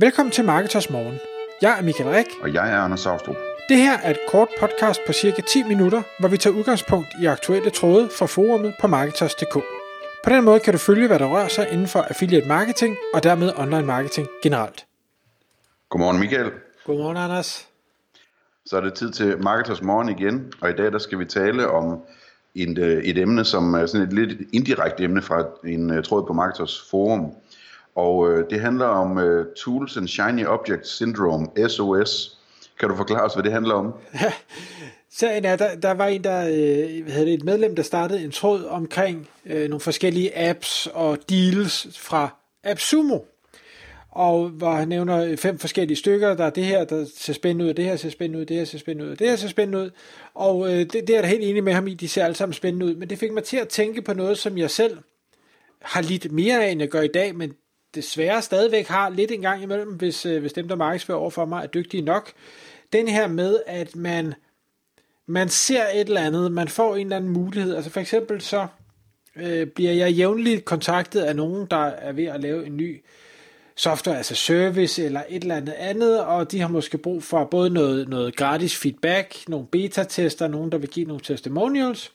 Velkommen til Marketers Morgen. Jeg er Michael Rik. Og jeg er Anders Saustrup. Det her er et kort podcast på cirka 10 minutter, hvor vi tager udgangspunkt i aktuelle tråde fra forumet på Marketers.dk. På den måde kan du følge, hvad der rører sig inden for affiliate marketing og dermed online marketing generelt. Godmorgen Michael. Godmorgen Anders. Så er det tid til Marketers Morgen igen, og i dag der skal vi tale om et, øh, et emne, som er sådan et lidt indirekte emne fra en øh, tråd på Marketers Forum. Og øh, det handler om øh, Tools and Shiny Object Syndrome, SOS. Kan du forklare os, hvad det handler om? Sagen er, der, der var en, der øh, det, et medlem, der startede en tråd omkring øh, nogle forskellige apps og deals fra AppSumo. Og hvor han nævner fem forskellige stykker, der er det her, der ser spændende ud, det her ser spændende ud, det her ser spændende ud, det her ser spændende ud. Og øh, det, det er jeg da helt enig med ham i, de ser alle sammen spændende ud. Men det fik mig til at tænke på noget, som jeg selv har lidt mere af, end jeg gør i dag, men desværre stadigvæk har lidt en gang imellem, hvis, øh, hvis dem, der markedsfører over for mig, er dygtige nok. Den her med, at man, man ser et eller andet, man får en eller anden mulighed. Altså for eksempel så øh, bliver jeg jævnligt kontaktet af nogen, der er ved at lave en ny software altså service eller et eller andet andet, og de har måske brug for både noget, noget gratis feedback, nogle beta-tester, nogen der vil give nogle testimonials,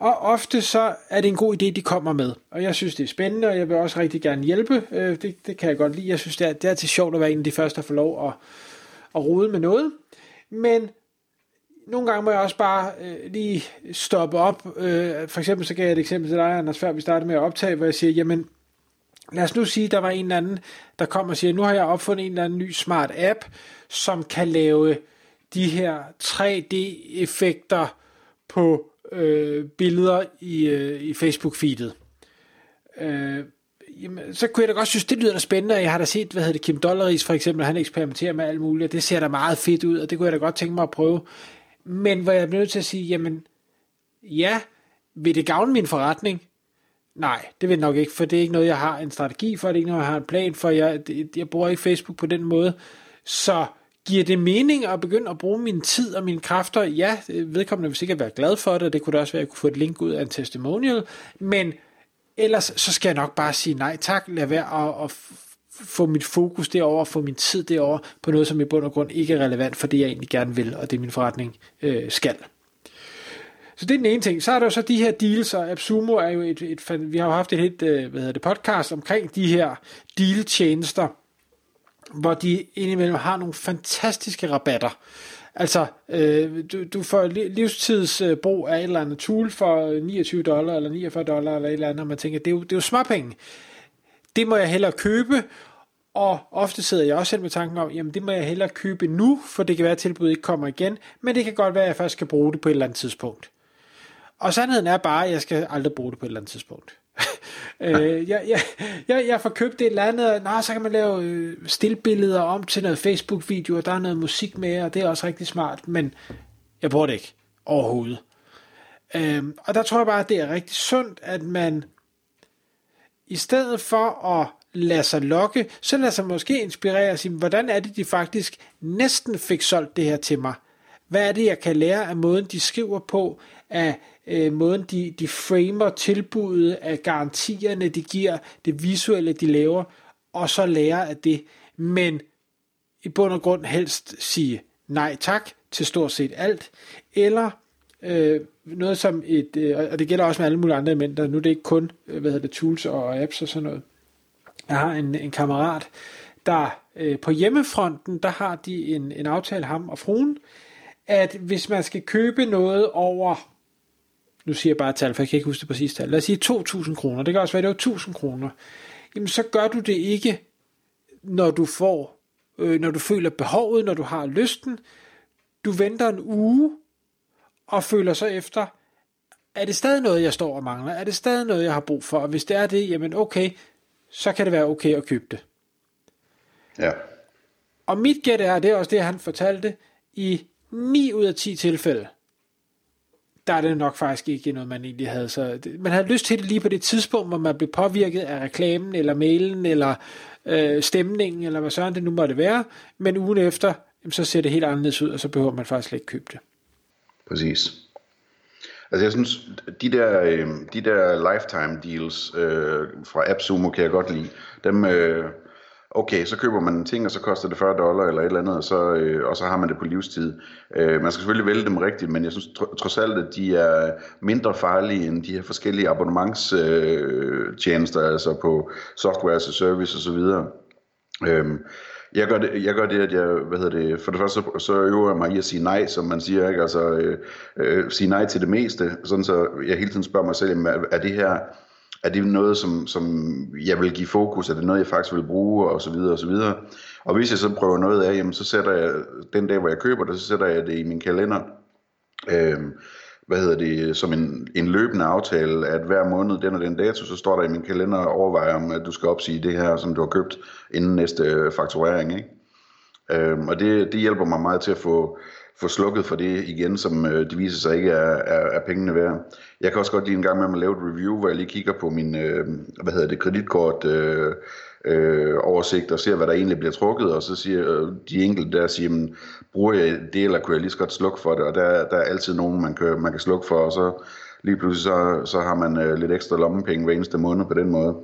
og ofte så er det en god idé, de kommer med. Og jeg synes, det er spændende, og jeg vil også rigtig gerne hjælpe. Øh, det, det kan jeg godt lide. Jeg synes, det er, det er til sjovt at være en af de første, der får lov at, at rode med noget. Men nogle gange må jeg også bare øh, lige stoppe op. Øh, for eksempel så gav jeg et eksempel til dig, Anders, før vi startede med at optage, hvor jeg siger, jamen, lad os nu sige, der var en eller anden, der kom og siger, nu har jeg opfundet en eller anden ny smart app, som kan lave de her 3D-effekter på øh, billeder i, øh, i Facebook-feedet. Øh, jamen, så kunne jeg da godt synes, det lyder da spændende, jeg har da set, hvad hedder det, Kim Dollaris for eksempel, han eksperimenterer med alt muligt, og det ser da meget fedt ud, og det kunne jeg da godt tænke mig at prøve. Men hvor jeg bliver nødt til at sige, jamen, ja, vil det gavne min forretning? Nej, det vil nok ikke, for det er ikke noget, jeg har en strategi for, det er ikke noget, jeg har en plan for, jeg, jeg bruger ikke Facebook på den måde, så Giver det mening at begynde at bruge min tid og mine kræfter? Ja, vedkommende vil sikkert være glad for det, det kunne da også være, at jeg kunne få et link ud af en testimonial, men ellers så skal jeg nok bare sige nej tak, lad være at, at få mit fokus derover, få min tid derover på noget, som i bund og grund ikke er relevant for det, jeg egentlig gerne vil, og det min forretning øh, skal. Så det er den ene ting. Så er der jo så de her deals, og AppSumo er jo et, et vi har jo haft et helt øh, hvad hedder det, podcast omkring de her deal-tjenester, hvor de indimellem har nogle fantastiske rabatter. Altså, øh, du, du får livstidsbrug af et eller andet tool for øh, 29 dollar, eller 49 dollar, eller et eller andet, og man tænker, det er jo, det er jo småpenge. Det må jeg hellere købe, og ofte sidder jeg også selv med tanken om, jamen det må jeg hellere købe nu, for det kan være, at tilbuddet ikke kommer igen, men det kan godt være, at jeg først skal bruge det på et eller andet tidspunkt. Og sandheden er bare, at jeg skal aldrig bruge det på et eller andet tidspunkt øh, jeg, jeg, jeg, jeg får købt et eller andet, nå, så kan man lave øh, stillbilleder om til noget Facebook-video, og der er noget musik med, og det er også rigtig smart, men jeg bruger det ikke overhovedet. Øh, og der tror jeg bare, at det er rigtig sundt, at man i stedet for at lade sig lokke, så lader sig måske inspirere og sige, hvordan er det, de faktisk næsten fik solgt det her til mig? Hvad er det, jeg kan lære af måden, de skriver på, af øh, måden de, de framer tilbuddet, af garantierne, de giver, det visuelle, de laver, og så lære af det. Men i bund og grund helst sige nej tak til stort set alt, eller øh, noget som et, øh, og det gælder også med alle mulige andre elementer, nu er det ikke kun, øh, hvad hedder det, tools og apps og sådan noget. Jeg har en, en kammerat, der øh, på hjemmefronten, der har de en, en aftale, ham og fruen, at hvis man skal købe noget over nu siger jeg bare et tal, for jeg kan ikke huske det præcis tal, lad os sige 2.000 kroner, det kan også være, det var 1.000 kroner, jamen så gør du det ikke, når du får, øh, når du føler behovet, når du har lysten, du venter en uge, og føler så efter, er det stadig noget, jeg står og mangler? Er det stadig noget, jeg har brug for? Og hvis det er det, jamen okay, så kan det være okay at købe det. Ja. Og mit gæt er, det er også det, han fortalte, i 9 ud af 10 tilfælde, der er det nok faktisk ikke noget, man egentlig havde. Så man havde lyst til det lige på det tidspunkt, hvor man blev påvirket af reklamen, eller mailen, eller øh, stemningen, eller hvad sådan det nu måtte være. Men ugen efter, jamen, så ser det helt anderledes ud, og så behøver man faktisk ikke købe det. Præcis. Altså jeg synes, de der, øh, de der lifetime deals øh, fra AppSumo kan jeg godt lide. Dem, øh, okay, så køber man en ting, og så koster det 40 dollar eller et eller andet, og så, øh, og så har man det på livstid. Øh, man skal selvfølgelig vælge dem rigtigt, men jeg synes tr- trods alt, at de er mindre farlige end de her forskellige abonnementstjenester, øh, altså på software as a service osv. Øh, jeg gør, det, jeg gør det, at jeg, hvad hedder det, for det første, så, så øver jeg mig i at sige nej, som man siger, ikke? altså øh, øh, sige nej til det meste, sådan så jeg hele tiden spørger mig selv, er det her, er det noget, som, som jeg vil give fokus, er det noget, jeg faktisk vil bruge, og så videre, og så videre. Og hvis jeg så prøver noget af, jamen, så sætter jeg, den dag, hvor jeg køber det, så sætter jeg det i min kalender. Øh, hvad hedder det, som en, en løbende aftale, at hver måned, den og den dato, så står der i min kalender og overvejer om, at du skal opsige det her, som du har købt inden næste fakturering. Ikke? Øhm, og det, det hjælper mig meget til at få, få slukket for det igen, som øh, det viser sig ikke er, er, er pengene værd. Jeg kan også godt lige en gang med at lave et review, hvor jeg lige kigger på min, øh, hvad hedder det, kreditkort, øh, øh, oversigt og ser, hvad der egentlig bliver trukket, og så siger øh, de enkelte der, siger, jamen, bruger jeg det, eller kunne jeg lige så godt slukke for det, og der, der er altid nogen, man kan, man kan slukke for, og så lige pludselig så, så har man øh, lidt ekstra lommepenge hver eneste måned på den måde.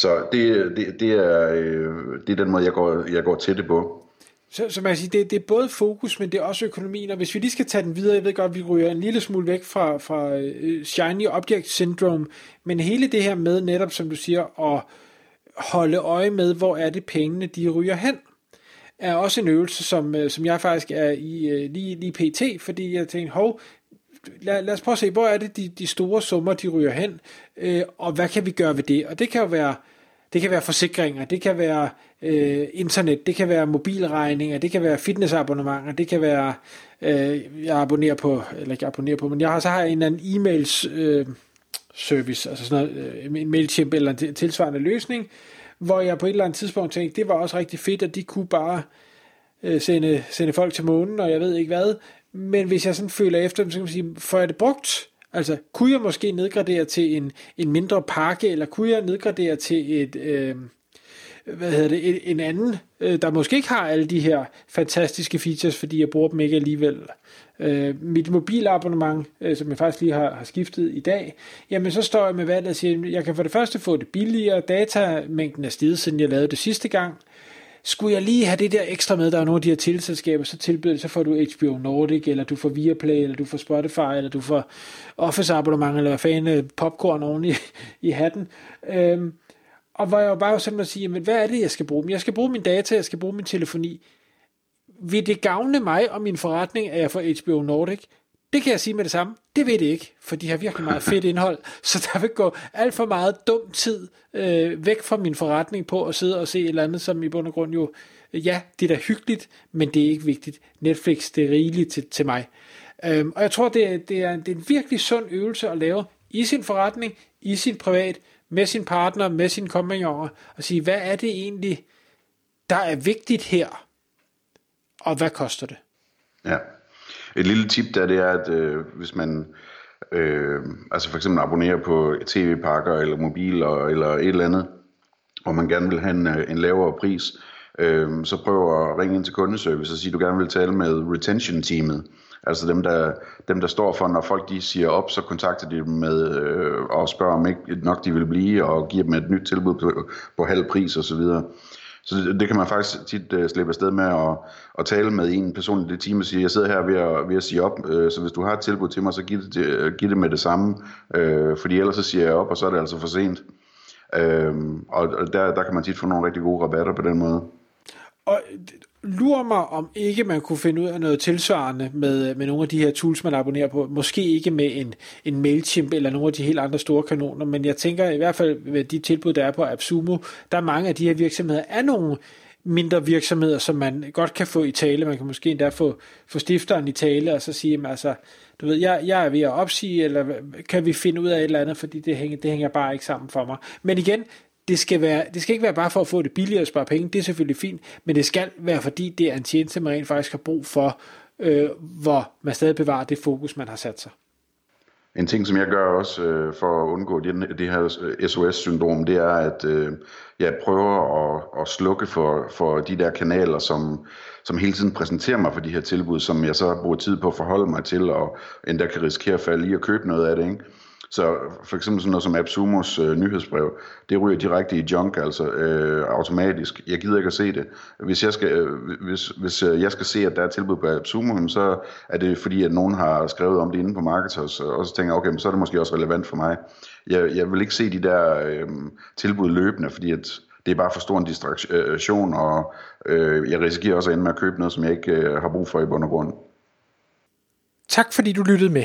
Så det, det, det, er, øh, det er den måde, jeg går, jeg går til det på. Så, så man kan sige, det, det er både fokus, men det er også økonomien, og hvis vi lige skal tage den videre, jeg ved godt, vi ryger en lille smule væk fra, fra uh, Shiny Object Syndrome, men hele det her med netop, som du siger, at holde øje med, hvor er det pengene, de ryger hen, er også en øvelse, som, øh, som jeg faktisk er i øh, lige, lige pt, fordi jeg tænkte, hov, lad, lad os prøve at se, hvor er det de, de store summer, de ryger hen, øh, og hvad kan vi gøre ved det? Og det kan jo være, det kan være forsikringer, det kan være øh, internet, det kan være mobilregninger, det kan være fitnessabonnementer, det kan være, øh, jeg abonnerer på, eller ikke abonnerer på, men jeg har, så har jeg en eller anden e-mails øh, service, altså sådan noget, øh, en MailChimp eller en tilsvarende løsning, hvor jeg på et eller andet tidspunkt tænkte, det var også rigtig fedt, at de kunne bare øh, sende, sende folk til månen, og jeg ved ikke hvad, men hvis jeg sådan føler efter dem, så kan man sige, får jeg det brugt? Altså, kunne jeg måske nedgradere til en, en mindre pakke, eller kunne jeg nedgradere til et, øh, hvad hedder det, en, en anden, øh, der måske ikke har alle de her fantastiske features, fordi jeg bruger dem ikke alligevel. Øh, mit mobilabonnement, øh, som jeg faktisk lige har, har skiftet i dag, jamen så står jeg med valget og siger, jeg kan for det første få det billigere, datamængden er steget, siden jeg lavede det sidste gang, skulle jeg lige have det der ekstra med, der er nogle af de her tilselskaber, så tilbyder så får du HBO Nordic, eller du får Viaplay, eller du får Spotify, eller du får Office abonnement, eller hvad fanden, øh, popcorn oven i, i hatten. Øhm, og hvor jeg jo bare simpelthen siger, men hvad er det, jeg skal bruge? Jeg skal bruge min data, jeg skal bruge min telefoni. Vil det gavne mig og min forretning, at jeg får HBO Nordic? Det kan jeg sige med det samme. Det ved det ikke, for de har virkelig meget fedt indhold. Så der vil gå alt for meget dum tid øh, væk fra min forretning på at sidde og se et eller andet, som i bund og grund jo, ja, det er da hyggeligt, men det er ikke vigtigt. Netflix, det er rigeligt til, til mig. Øhm, og jeg tror, det er, det, er, det er en virkelig sund øvelse at lave i sin forretning, i sin privat, med sin partner, med sin kompagnoner, og sige, hvad er det egentlig, der er vigtigt her, og hvad koster det? Ja. Et lille tip der, det er, at øh, hvis man øh, altså for eksempel abonnerer på tv-pakker eller mobiler eller et eller andet, og man gerne vil have en, øh, en lavere pris, øh, så prøv at ringe ind til kundeservice og sige, at du gerne vil tale med retention-teamet. Altså dem der, dem, der står for, når folk de siger op, så kontakter de dem med øh, og spørger, om ikke nok de vil blive, og giver dem et nyt tilbud på, på halv pris osv. Så, det, det kan man faktisk tit uh, slippe afsted med at, at tale med en person i det team og sige, jeg sidder her ved at, ved at sige op, uh, så hvis du har et tilbud til mig, så giv det, uh, giv det med det samme, uh, fordi ellers så siger jeg op, og så er det altså for sent. Uh, og der, der kan man tit få nogle rigtig gode rabatter på den måde. Og lurer mig, om ikke man kunne finde ud af noget tilsvarende med, øh, med nogle af de her tools, man abonnerer på. Måske ikke med en, en MailChimp eller nogle af de helt andre store kanoner, men jeg tænker i hvert fald med de tilbud, der er på AppSumo, der er mange af de her virksomheder, er nogle mindre virksomheder, som man godt kan få i tale. Man kan måske endda få, få stifteren i tale, og så sige, altså, du ved, jeg, jeg er ved at opsige, eller kan vi finde ud af et eller andet, fordi det hænger, det hænger bare ikke sammen for mig. Men igen, det skal, være, det skal ikke være bare for at få det billigere og spare penge, det er selvfølgelig fint, men det skal være fordi det er en tjeneste, man rent faktisk har brug for, øh, hvor man stadig bevarer det fokus, man har sat sig. En ting, som jeg gør også øh, for at undgå det, det her øh, SOS-syndrom, det er, at øh, jeg prøver at, at slukke for, for de der kanaler, som, som hele tiden præsenterer mig for de her tilbud, som jeg så bruger tid på at forholde mig til, og endda kan risikere at falde i at købe noget af det. Ikke? Så for eksempel sådan noget som AppSumos øh, nyhedsbrev, det ryger direkte i junk, altså øh, automatisk. Jeg gider ikke at se det. Hvis jeg skal, øh, hvis, hvis øh, jeg skal se, at der er tilbud på AppSumo, så er det fordi, at nogen har skrevet om det inde på Marketers, og så tænker jeg, okay, men så er det måske også relevant for mig. Jeg, jeg vil ikke se de der øh, tilbud løbende, fordi at det er bare for stor en distraktion, øh, og øh, jeg risikerer også at ende med at købe noget, som jeg ikke øh, har brug for i bund og grund. Tak fordi du lyttede med.